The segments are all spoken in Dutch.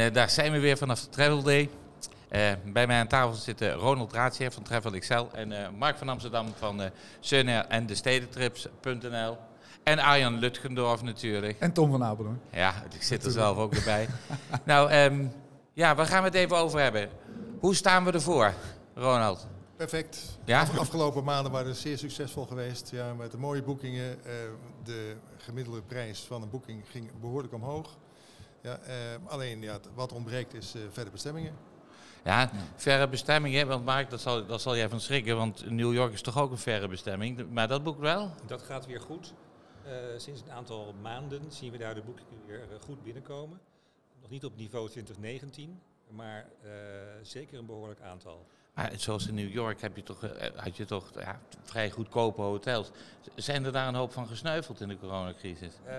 En daar zijn we weer vanaf de Travel Day. bij mij aan tafel zitten Ronald Raadje van Travel Excel en Mark van Amsterdam van uh, en de stedentrips.nl. En Arjan Lutgendorf natuurlijk. En Tom van Apeldoorn. Ja, ik zit er zelf ook erbij. nou, um, ja, waar gaan we het even over hebben? Hoe staan we ervoor, Ronald? Perfect. Ja? afgelopen maanden waren zeer succesvol geweest. Ja, met de mooie boekingen. Uh, de gemiddelde prijs van een boeking ging behoorlijk omhoog. Ja, uh, alleen ja, wat ontbreekt is uh, verre bestemmingen. Ja, verre bestemmingen, want Mark, dat zal, dat zal jij van schrikken, want New York is toch ook een verre bestemming. Maar dat boek wel? Dat gaat weer goed. sinds een aantal maanden zien we daar de boekingen weer goed binnenkomen. Nog niet op niveau 2019, maar zeker een behoorlijk aantal. Maar zoals in New York heb je toch, eh, had je toch ja, vrij goedkope hotels. Zijn er daar een hoop van gesneuveld in de coronacrisis? Uh,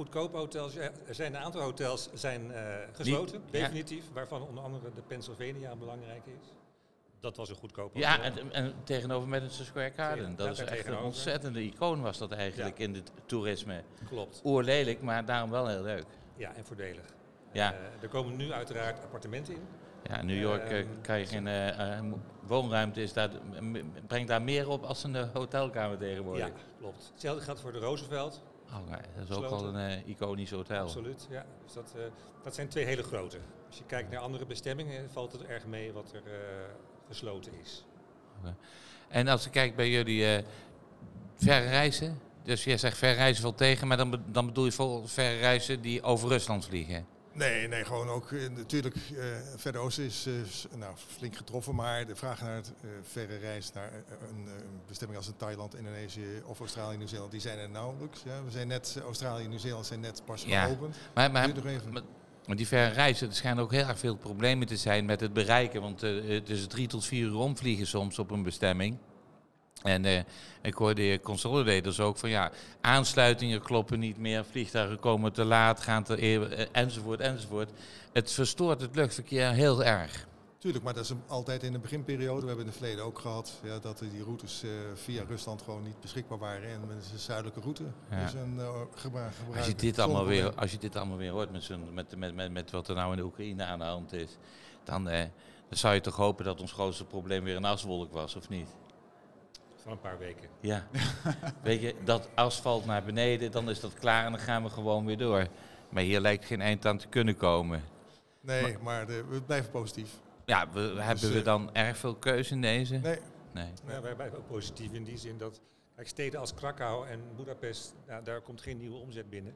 goedkope hotels, er zijn een aantal hotels zijn uh, gesloten, definitief. Waarvan onder andere de Pennsylvania belangrijk is. Dat was een goedkope hotel. Ja, en, en tegenover Madison Square Garden. dat is echt een ontzettende icoon was dat eigenlijk in het toerisme. Klopt. Oerlelijk, maar daarom wel heel leuk. Ja, en voordelig. Ja. er komen nu uiteraard appartementen in. Ja, New York uh, kan je geen uh, woonruimte, is daar, brengt daar meer op als een hotelkamer tegenwoordig. Ja, klopt. Hetzelfde geldt voor de Roosevelt. Nee, dat is ook al een iconisch hotel. Absoluut, ja. Dus dat, dat zijn twee hele grote. Als je kijkt naar andere bestemmingen, valt het erg mee wat er gesloten is. Okay. En als ik kijk bij jullie verre reizen, dus jij zegt verre reizen valt tegen, maar dan, dan bedoel je verre reizen die over Rusland vliegen? Nee, nee, gewoon ook uh, natuurlijk uh, Verder Oosten is uh, nou, flink getroffen, maar de vraag naar het verre reis naar een, bestemming als een Thailand, Indonesië of Australië, Nieuw-Zeeland, die zijn er nauwelijks. Ja. We zijn net, Australië en Nieuw-Zeeland zijn net pas ja. geopend. Maar, maar, maar, die verre reizen, er schijnen ook heel erg veel problemen te zijn met het bereiken, want het is drie tot vier uur omvliegen soms op een bestemming. En uh, ik hoorde de consolidators ook van ja, aansluitingen kloppen niet meer, vliegtuigen komen te laat, gaan te, eh, enzovoort, enzovoort. Het verstoort het luchtverkeer heel erg. Tuurlijk, maar dat is altijd in de beginperiode. We hebben in het verleden ook gehad ja, dat die routes uh, via Rusland gewoon niet beschikbaar waren. En met een zuidelijke route. Ja. Dus een, uh, gebruik, als, je dit allemaal weer, als je dit allemaal weer hoort met, met, met, met, met wat er nou in de Oekraïne aan de hand is, dan, uh, dan zou je toch hopen dat ons grootste probleem weer een aswolk was, of niet? Van een paar weken. Ja. Weet je, dat asfalt naar beneden, dan is dat klaar en dan gaan we gewoon weer door. Maar hier lijkt geen eind aan te kunnen komen. Nee, maar, de, we blijven positief. Ja, we, hebben we dus, eh, dan erg veel keuze in deze? Nee. nee. Ja, wij blijven ook positief in die zin dat kijk, steden als Krakau en Budapest, nou, daar komt geen nieuwe omzet binnen.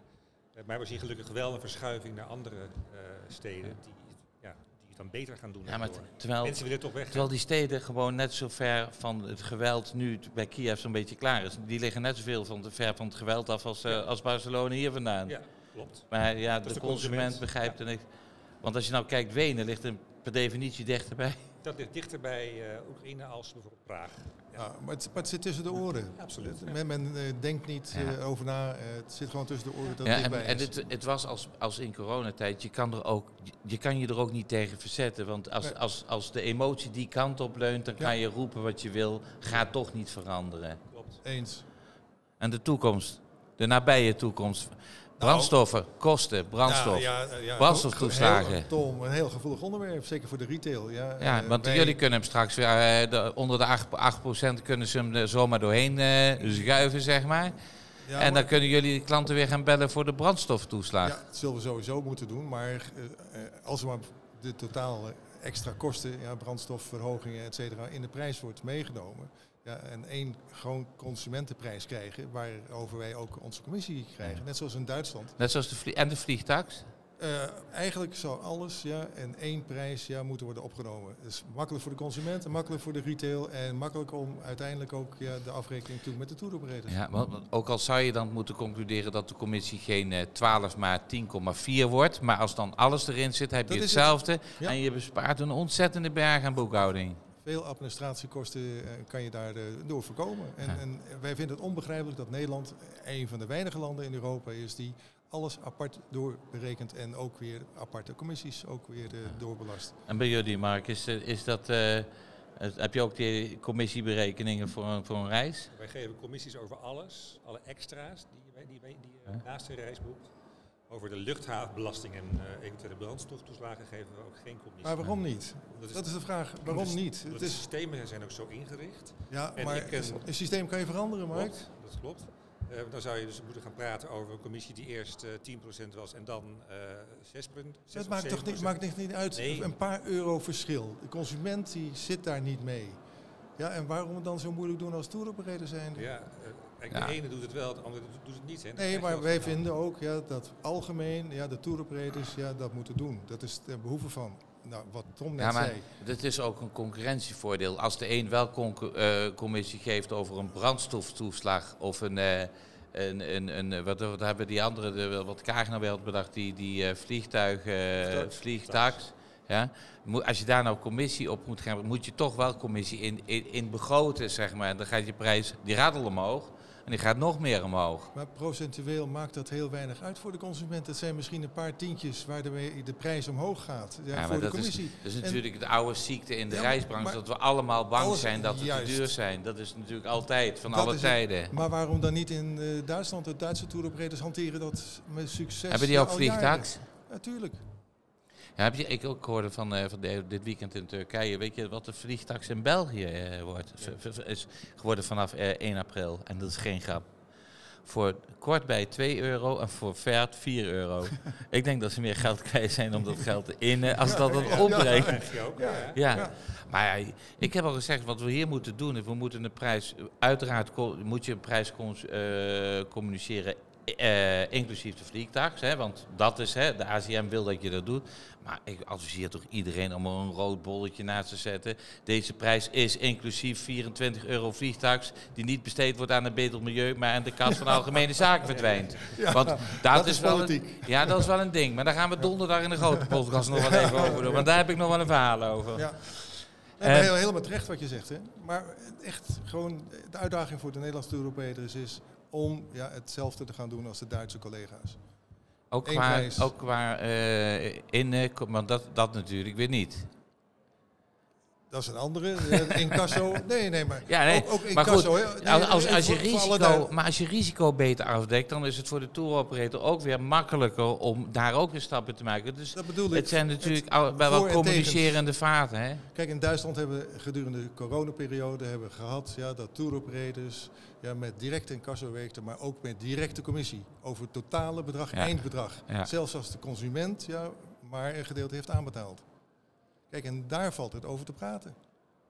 Eh, maar we zien gelukkig wel een verschuiving naar andere uh, steden die dan beter gaan doen. Ja, maar terwijl, Mensen willen toch weg. Terwijl die steden gewoon net zo ver van het geweld nu bij Kiev zo'n beetje klaar is. Die liggen net zoveel van, ver van het geweld af als, uh, als Barcelona hier vandaan. Ja, klopt. Maar ja, de, de, consument, begrijpt er niks. Want als je nou kijkt, Wenen ligt er per definitie dichterbij. Dat ligt dichter bij uh, Oekraïne als bijvoorbeeld Praag. Ja. maar, het, maar, het, zit tussen de oren. absoluut. Men, men uh, denkt niet uh, over na. Uh, het zit gewoon tussen de oren. Dat ja, en, en het, het, was als, als in coronatijd. Je kan, er ook, je kan je er ook niet tegen verzetten. Want als, nee. als, als de emotie die kant op leunt, dan ja. kan je roepen wat je wil. Gaat toch niet veranderen. Klopt. Eens. En de toekomst. De nabije toekomst. Brandstoffen, kosten, brandstof, ja, ja, ja. brandstoftoeslagen. Tom, een heel gevoelig onderwerp, zeker voor de retail. Ja, ja uh, want wij... jullie kunnen hem straks weer uh, de, onder de 8%, 8% kunnen ze hem er zomaar doorheen uh, schuiven, zeg maar. en maar... dan kunnen jullie de klanten weer gaan bellen voor de brandstoftoeslag. Ja, dat zullen we sowieso moeten doen. Maar als er maar de totaal extra kosten, ja, brandstofverhogingen, et cetera, in de prijs wordt meegenomen ja, en één gewoon consumentenprijs krijgen, waarover wij ook onze commissie krijgen. Net zoals in Duitsland. Net zoals de en de vliegtax? Uh, eigenlijk zou alles ja, en één prijs ja, moeten worden opgenomen. Dus makkelijk voor de consument, makkelijk voor de retail en makkelijk om uiteindelijk ook ja, de afrekening te doen met de tour Ja, want ook al zou je dan moeten concluderen dat de commissie geen uh, 12 maar 10,4 wordt, maar als dan alles erin zit, heb je hetzelfde het. ja. en je bespaart een ontzettende berg aan boekhouding. Veel administratiekosten eh, kan je daar eh, door voorkomen. En, ja. en, wij vinden het onbegrijpelijk dat Nederland een van de weinige landen in Europa is die alles apart doorberekent en ook weer aparte commissies ook weer uh, doorbelast. En bij jullie, Mark, is, is dat, uh, heb je ook die commissieberekeningen voor een, voor een reis? Wij geven commissies over alles, alle extra's die, die, die, die naast een reis boekt. Over de luchthavenbelasting en uh, eventuele brandstoftoeslagen geven we ook geen commissie. Maar waarom niet? Dat is, dat is de vraag. Waarom niet? Het de systemen zijn ook zo ingericht. Ja, maar ik, een systeem kan je veranderen, Mark. Klopt, dat klopt. Uh, dan zou je dus moeten gaan praten over een commissie die eerst uh, 10% was en dan uh, 6, 6 Dat maakt toch niet, maakt niet uit. Nee. Een paar euro verschil. De consument die zit daar niet mee. Ja, en waarom het dan zo moeilijk doen als toeroperator zijn? Ja, Kijk, de ene doet het wel, de andere doet het niet. Hè. Nee, maar wij vinden ook ja, dat algemeen ja, de touroperators ja, dat moeten doen. Dat is de behoeve van nou, wat Tom net ja, maar zei. Dat is ook een concurrentievoordeel. Als de een wel uh, commissie geeft over een brandstoftoeslag of een... Uh, een, een, een, wat, wat hebben die andere, wat Kaag nou wel bedacht, die, die uh, vliegtuig, vliegtax. Ja? Als je daar nou commissie op moet gaan, moet je toch wel commissie in, in, in begroten, zeg maar. En dan gaat je prijs, die radel omhoog. En die gaat nog meer omhoog. Maar procentueel maakt dat heel weinig uit voor de consument. Het zijn misschien een paar tientjes waar de, de prijs omhoog gaat. Ja, ja voor de commissie. Is, dat is natuurlijk de oude ziekte in de reisbranche. Dat we allemaal bang zijn dat het te duur zijn. Dat is natuurlijk altijd, van alle tijden. maar waarom dan niet in uh, Duitsland? De Duitse touroperators hanteren dat met succes. Hebben die ook vliegtax? Natuurlijk. Ja, heb je, ik ook hoorde van, uh, van de, dit weekend in Turkije. Weet je wat de vliegtax in België uh, wordt? Is geworden vanaf uh, eh, 1 april. En dat is geen grap. Voor kort bij 2 euro en voor ver 4 euro. ik denk dat ze meer geld kwijt zijn om dat geld te innen als dat het opbrengt. Ja, ja. Maar ja, ik heb al gezegd, wat we hier moeten doen, is we moeten de prijs, uiteraard moet je een prijs communiceren uh, inclusief de vliegtax, hè, want dat is, hè, de ACM wil dat je dat doet. Maar ik adviseer toch iedereen om er een rood bolletje naast te zetten. Deze prijs is inclusief 24 euro vliegtax, die niet besteed wordt aan het beter milieu, maar aan de kast van algemene zaken verdwijnt. want dat, dat is, wel een, Ja, dat is wel een ding. Maar daar gaan we donderdag in de grote podcast nog wel even over doen, want daar heb ik nog wel een verhaal over. Ja. Uh, heel, helemaal terecht wat je zegt. Hè? Maar echt gewoon de uitdaging voor de Nederlandse Europese is om ja, hetzelfde te gaan doen als de Duitse collega's. Ook qua, ook qua uh, in, uh, want dat, dat natuurlijk weer niet. Dat is een andere. Eh, incasso. Nee, nee, maar ja, nee, ook, ook incasso. Maar, goed, als, als, als je risico, maar als je risico beter afdekt, dan is het voor de tour operator ook weer makkelijker om daar ook weer stappen te maken. Dus dat bedoel ik. Het zijn natuurlijk het wel, wel communicerende vaten. Hè? Kijk, in Duitsland hebben we gedurende de coronaperiode hebben we gehad ja, dat tour operators ja, met directe incasso werkten, maar ook met directe commissie over totale bedrag, eindbedrag. Zelfs als de consument ja, maar een gedeelte heeft aanbetaald. Kijk, en daar valt het over te praten.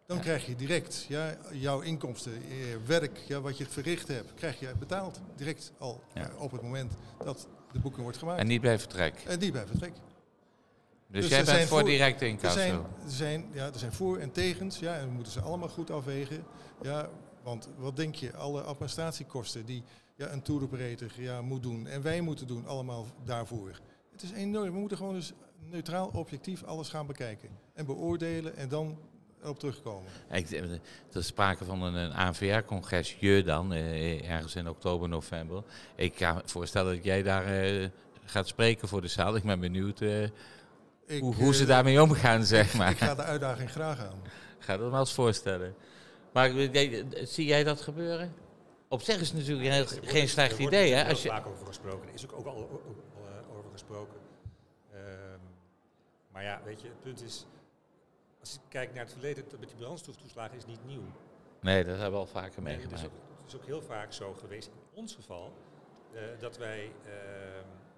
Dan krijg je direct ja, jouw inkomsten, je werk, ja, wat je verricht hebt, krijg je betaald. Direct al ja. op het moment dat de boeking wordt gemaakt. En niet bij vertrek? En niet bij vertrek. Dus, dus jij bent voor, voor directe incasso? Er zijn, er, zijn, ja, er zijn voor- en tegens, ja, en we moeten ze allemaal goed afwegen. Ja, want wat denk je, alle administratiekosten die ja, een tour operator ja, moet doen en wij moeten doen, allemaal daarvoor. Het is enorm. We moeten gewoon dus neutraal, objectief alles gaan bekijken. En beoordelen en dan op terugkomen. Ik, er is sprake van een, een ANVR-congres, je dan, eh, ergens in oktober, november. Ik kan me voorstellen dat jij daar eh, gaat spreken voor de zaal. Ik ben benieuwd eh, ik, hoe, hoe, ze eh, daarmee omgaan, zeg maar. Ik ga de uitdaging graag aan. Ga dat maar eens voorstellen. Maar zie jij dat gebeuren? Op zich is het natuurlijk heel, geen slecht idee. Hè? Als je... vaak over gesproken. Er is ook, ook al over gesproken. Maar ja, weet je, het punt is, als ik kijk naar het verleden, met die brandstoftoeslagen is niet nieuw. Nee, dat hebben we al vaker meegemaakt. het, is ook heel vaak zo geweest, in ons geval, uh, dat wij uh,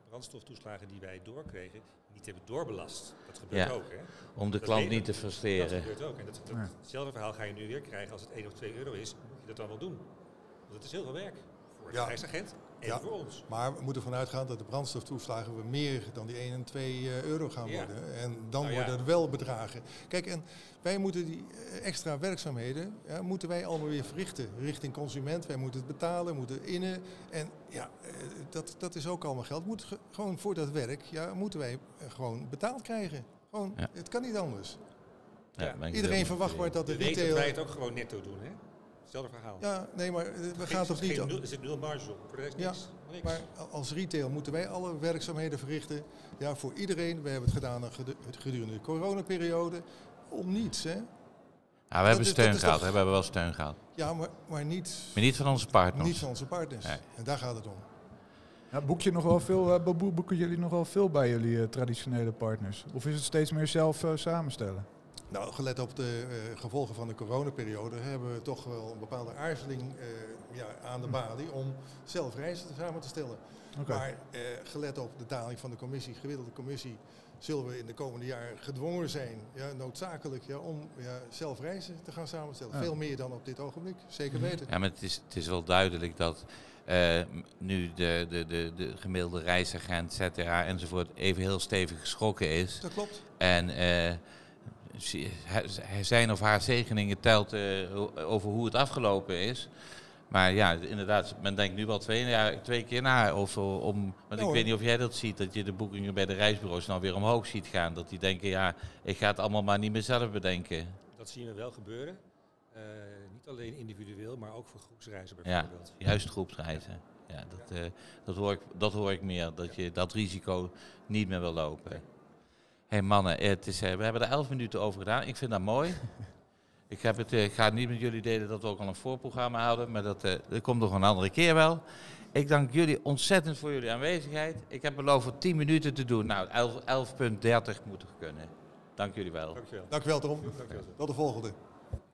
brandstoftoeslagen die wij doorkregen, niet hebben doorbelast. Dat gebeurt ook. Hè? Om de klant niet te frustreren. Dat gebeurt ook. En dat, dat, hetzelfde verhaal ga je nu weer krijgen als het 1 of 2 euro is, moet je dat dan wel doen. Want het is heel veel werk voor de reisagent ja, voor ons. Maar we moeten ervan uitgaan dat de brandstoftoeslagen we meer dan die 1 en 2 eh, euro gaan worden. En dan nou worden er wel bedragen. Kijk, en wij moeten die eh, extra werkzaamheden, ja, moeten wij allemaal weer verrichten. Richting consument, wij moeten het betalen, moeten innen. En ja, eh, dat, dat is ook allemaal geld. Moet gewoon voor dat werk, ja, moeten wij gewoon betaald krijgen. Gewoon, het kan niet anders. Iedereen verwacht maar dat de retail... dat wij het ook gewoon netto doen, hè? Hetzelfde verhaal. Ja, nee, maar we gaan toch niet... er zit nul marge op, voor de rest ja, niks. Maar als retail moeten wij alle werkzaamheden verrichten. Ja, voor iedereen. We hebben het gedaan gedurende de coronaperiode. Om niets, hè. Ja, we hebben steun gehad. We hebben wel steun gehad. Ja, maar, maar niet... Maar niet van onze partners. Niet van onze partners. En daar gaat het om. Ja, boek je nog wel veel, eh, bo- boeken jullie nog wel veel bij jullie eh, traditionele partners? Of is het steeds meer zelf eh, samenstellen? Nou, gelet op de eh, gevolgen van de coronaperiode hebben we toch wel een bepaalde aarzeling eh, ja, aan de balie om zelf reizen samen te stellen. Oké. Maar eh, gelet op de daling van de commissie, gemiddelde commissie, zullen we in de komende jaren gedwongen zijn, ja, noodzakelijk, ja, om ja, zelf reizen te gaan samenstellen. Ja. Veel meer dan op dit ogenblik, zeker weten. Ja, maar het is, het is wel duidelijk dat eh, nu de, de, de, de gemiddelde reisagent, ZTA enzovoort even heel stevig geschrokken is. Dat klopt. En eh, zijn of haar zegeningen telt eh, over hoe het afgelopen is. Maar ja, inderdaad, men denkt nu wel twee, ja, twee keer na. Of, om, want Ja, ik hoor. weet niet of jij dat ziet, dat je de boekingen bij de reisbureaus nou weer omhoog ziet gaan. Dat die denken, ja, ik ga het allemaal maar niet meer zelf bedenken. Dat zien we wel gebeuren. Eh, niet alleen individueel, maar ook voor groepsreizen Ja, bijvoorbeeld. juist groepsreizen. Ja, dat, eh, dat, hoor ik, dat hoor ik meer, dat je dat risico niet meer wil lopen. Hé hey mannen, het is, eh, we hebben er elf minuten over gedaan. Ik vind dat mooi. Ik, heb het, eh, ik ga niet met jullie delen dat we ook al een voorprogramma hadden, maar dat, eh, dat komt nog een andere keer wel. Ik dank jullie ontzettend voor jullie aanwezigheid. Ik heb beloofd voor 10 minuten te doen. Nou, 11 11.30 moet er kunnen. Dank jullie wel. Dankjewel. Dank u wel, Tom. Dankjewel. Tot de volgende.